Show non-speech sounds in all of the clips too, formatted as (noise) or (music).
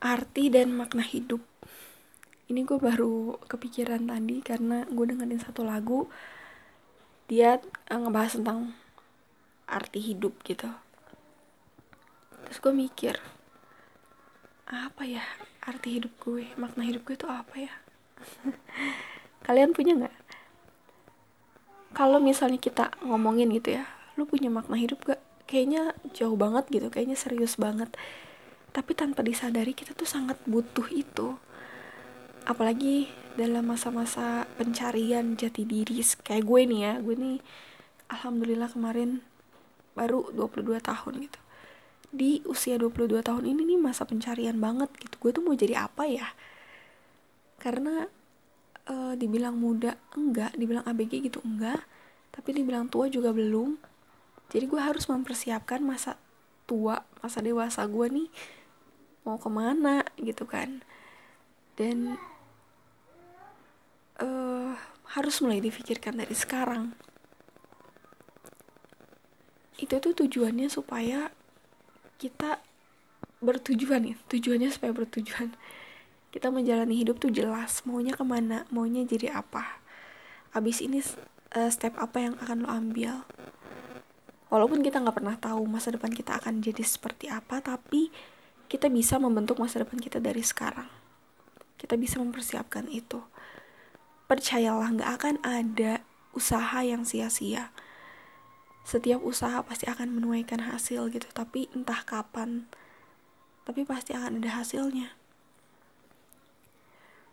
arti dan makna hidup. Ini gue baru kepikiran tadi karena gue dengerin satu lagu dia eh, ngebahas tentang arti hidup gitu. Terus gue mikir apa ya arti hidup gue? Makna hidup gue itu apa ya? (laughs) Kalian punya nggak? Kalau misalnya kita ngomongin gitu ya lu punya makna hidup gak kayaknya jauh banget gitu kayaknya serius banget tapi tanpa disadari kita tuh sangat butuh itu. Apalagi dalam masa-masa pencarian jati diri kayak gue nih ya. Gue nih alhamdulillah kemarin baru 22 tahun gitu. Di usia 22 tahun ini nih masa pencarian banget gitu. Gue tuh mau jadi apa ya? Karena uh, dibilang muda enggak dibilang ABG gitu enggak tapi dibilang tua juga belum. Jadi gue harus mempersiapkan masa tua masa dewasa gue nih mau ke mana gitu kan. Dan uh, harus mulai difikirkan dari sekarang. Itu tuh tujuannya supaya kita bertujuan ya tujuannya supaya bertujuan. Kita menjalani hidup tuh jelas maunya ke mana maunya jadi apa. Abis ini uh, step apa yang akan lo ambil? Walaupun kita nggak pernah tahu masa depan kita akan jadi seperti apa tapi kita bisa membentuk masa depan kita dari sekarang. Kita bisa mempersiapkan itu. Percayalah, nggak akan ada usaha yang sia-sia. Setiap usaha pasti akan menuaikan hasil gitu, tapi entah kapan. Tapi pasti akan ada hasilnya.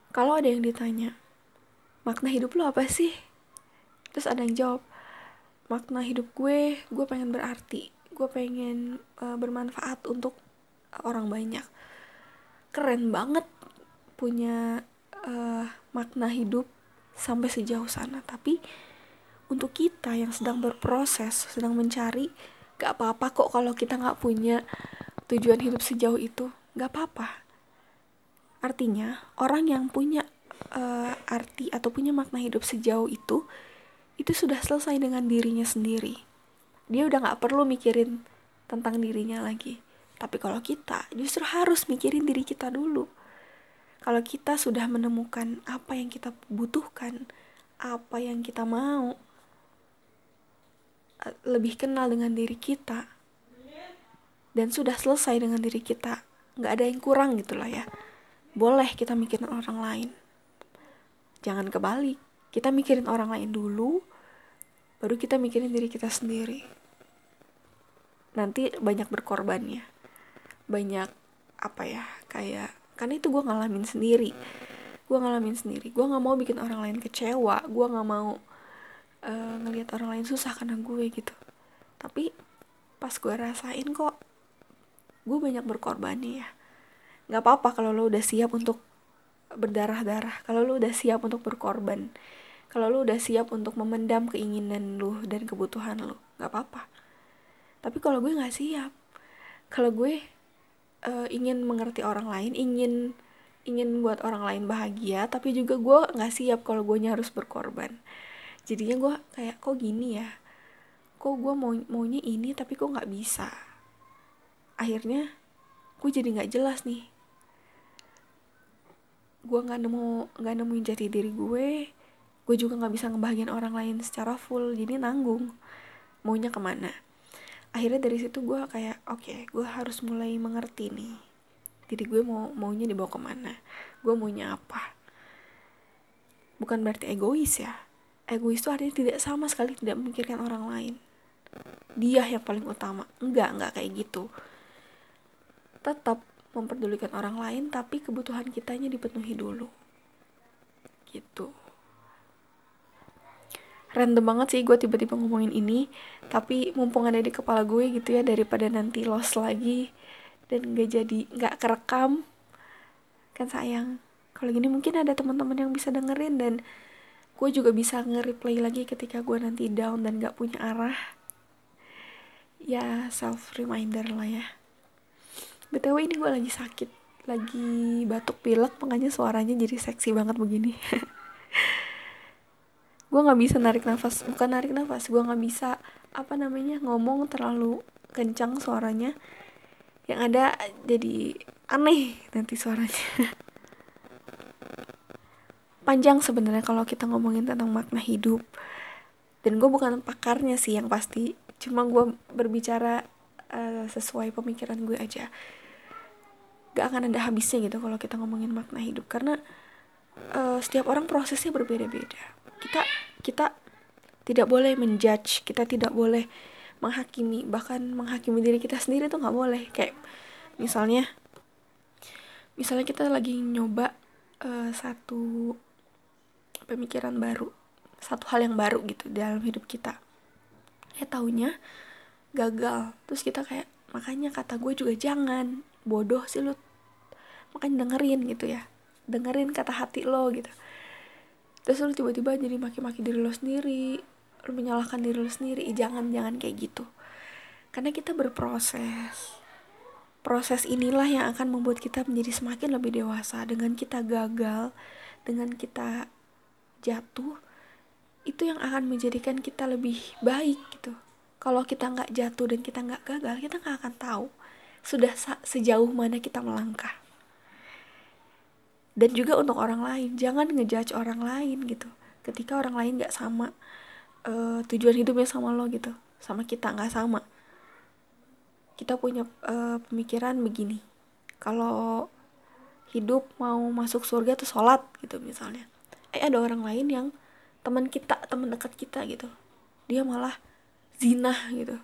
Kalau ada yang ditanya, makna hidup lo apa sih? Terus ada yang jawab, makna hidup gue, gue pengen berarti, gue pengen uh, bermanfaat untuk orang banyak. Keren banget punya uh, makna hidup sampai sejauh sana. Tapi untuk kita yang sedang berproses sedang mencari gak apa-apa kok kalau kita nggak punya tujuan hidup sejauh itu. Gak apa-apa. Artinya orang yang punya uh, arti atau punya makna hidup sejauh itu itu sudah selesai dengan dirinya sendiri. Dia udah nggak perlu mikirin tentang dirinya lagi tapi kalau kita justru harus mikirin diri kita dulu. Kalau kita sudah menemukan apa yang kita butuhkan, apa yang kita mau, eh, lebih kenal dengan diri kita, dan sudah selesai dengan diri kita, nggak ada yang kurang gitu lah ya. Boleh kita mikirin orang lain. Jangan kebalik, kita mikirin orang lain dulu, baru kita mikirin diri kita sendiri. Nanti banyak berkorbannya banyak apa ya kayak karena itu gue ngalamin sendiri. Gue ngalamin sendiri. Gue nggak mau bikin orang lain kecewa. Gue nggak mau uh, ngelihat orang lain susah karena gue gitu. Tapi pas gue rasain kok gue banyak berkorban ya nggak apa-apa kalau lo udah siap untuk berdarah-darah. Kalau lo udah siap untuk berkorban. Kalau lo udah siap untuk memendam keinginan lo dan kebutuhan lo nggak apa-apa. Tapi kalau gue nggak siap kalau gue uh, ingin mengerti orang lain ingin ingin buat orang lain bahagia tapi juga gue nggak siap kalau gue harus berkorban. Jadinya gue kayak kok gini ya? Kok gue mau maunya ini tapi kok nggak bisa? Akhirnya gue jadi nggak jelas nih. Gue nggak nemu nggak nemuin jati diri gue gue juga nggak bisa ngebahagiain orang lain secara full jadi nanggung. Maunya ke mana akhirnya dari situ gue kayak oke okay, gue harus mulai mengerti nih diri gue mau maunya dibawa ke mana gue maunya apa. Bukan berarti egois ya egois itu artinya tidak sama sekali tidak memikirkan orang lain. Dia yang paling utama enggak enggak kayak gitu. Tetap memperdulikan orang lain tapi kebutuhan kitanya dipenuhi dulu. Gitu random banget sih gue tiba-tiba ngomongin ini. Tapi mumpung ada di kepala gue gitu ya daripada nanti lost lagi dan gak jadi gak kerekam kan sayang. Kalau gini mungkin ada teman-teman yang bisa dengerin dan gue juga bisa nge-replay lagi ketika gue nanti down dan gak punya arah. Ya self reminder lah ya. Btw ini gue lagi sakit lagi batuk pilek makanya suaranya jadi seksi banget begini (laughs) gue nggak bisa narik nafas bukan narik nafas gue nggak bisa apa namanya ngomong terlalu kencang suaranya. Yang ada jadi aneh nanti suaranya. (laughs) Panjang sebenarnya kalau kita ngomongin tentang makna hidup. Dan gue bukan pakarnya sih yang pasti cuma gue berbicara uh, sesuai pemikiran gue aja. Gak akan ada habisnya gitu kalau kita ngomongin makna hidup karena uh, setiap orang prosesnya berbeda-beda. Kita kita tidak boleh menjudge kita tidak boleh menghakimi bahkan menghakimi diri kita sendiri tuh nggak boleh. Kayak misalnya misalnya kita lagi nyoba uh, satu pemikiran baru satu hal yang baru gitu dalam hidup kita. Ya taunya gagal. Terus kita kayak makanya kata gue juga jangan. Bodoh sih lu. Makanya dengerin gitu ya dengerin kata hati lo gitu. Terus lu tiba-tiba jadi maki-maki diri lo sendiri lu menyalahkan diri lo sendiri. Jangan jangan kayak gitu. Karena kita berproses. Proses inilah yang akan membuat kita menjadi semakin lebih dewasa. Dengan kita gagal dengan kita jatuh itu yang akan menjadikan kita lebih baik gitu. Kalau kita nggak jatuh dan kita nggak gagal kita nggak akan tahu sudah sejauh mana kita melangkah dan juga untuk orang lain. Jangan ngejudge orang lain gitu. Ketika orang lain nggak sama uh, tujuan hidupnya sama lo gitu. Sama kita nggak sama. Kita punya uh, pemikiran begini. Kalau hidup mau masuk surga tuh sholat gitu misalnya. Eh ada orang lain yang teman kita teman dekat kita gitu. Dia malah zina gitu.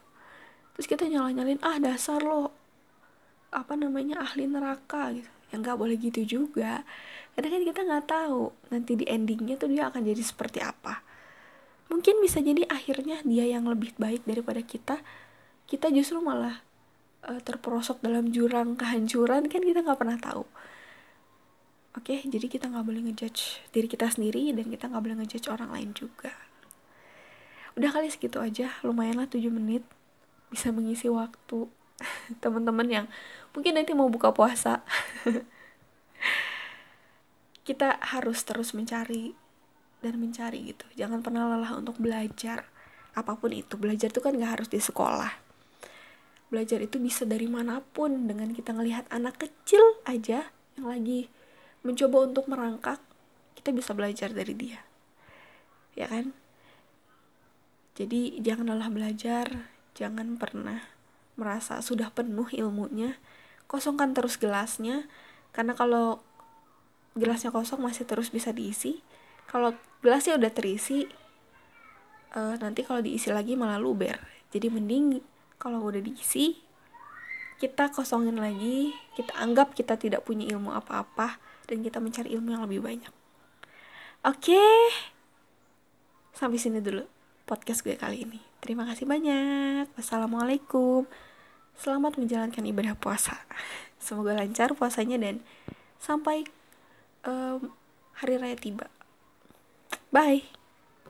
Terus kita nyala nyalin ah dasar lo. Apa namanya? Ahli neraka gitu yang nggak boleh gitu juga. Karena kan kita nggak tahu nanti di endingnya tuh dia akan jadi seperti apa. Mungkin bisa jadi akhirnya dia yang lebih baik daripada kita. Kita justru malah uh, terperosok dalam jurang kehancuran. Kan kita nggak pernah tahu. Oke jadi kita nggak boleh ngejudge diri kita sendiri dan kita nggak boleh ngejudge orang lain juga. Udah kali segitu aja. Lumayan lah 7 menit bisa mengisi waktu (laughs) teman-teman yang mungkin nanti mau buka puasa. (laughs) Kita harus terus mencari dan mencari gitu. Jangan pernah lelah untuk belajar apa pun itu. Belajar itu kan gak harus di sekolah. Belajar itu bisa dari mana pun. Dengan kita ngelihat anak kecil aja yang lagi mencoba untuk merangkak kita bisa belajar dari dia. Ya kan? Jadi jangan lelah belajar. Jangan pernah merasa sudah penuh ilmunya kosongkan terus gelasnya. Karena kalau gelasnya kosong masih terus bisa diisi. Kalau gelasnya udah terisi uh, nanti kalau diisi lagi malah luber. Jadi mending kalau udah diisi kita kosongin lagi kita anggap kita tidak punya ilmu apa-apa dan kita mencari ilmu yang lebih banyak. Oke okay. sampai sini dulu podcast gue kali ini terima kasih banyak wassalamualaikum Selamat menjalankan ibadah puasa. (laughs) Semoga lancar puasanya dan sampai um, hari raya tiba. Bye.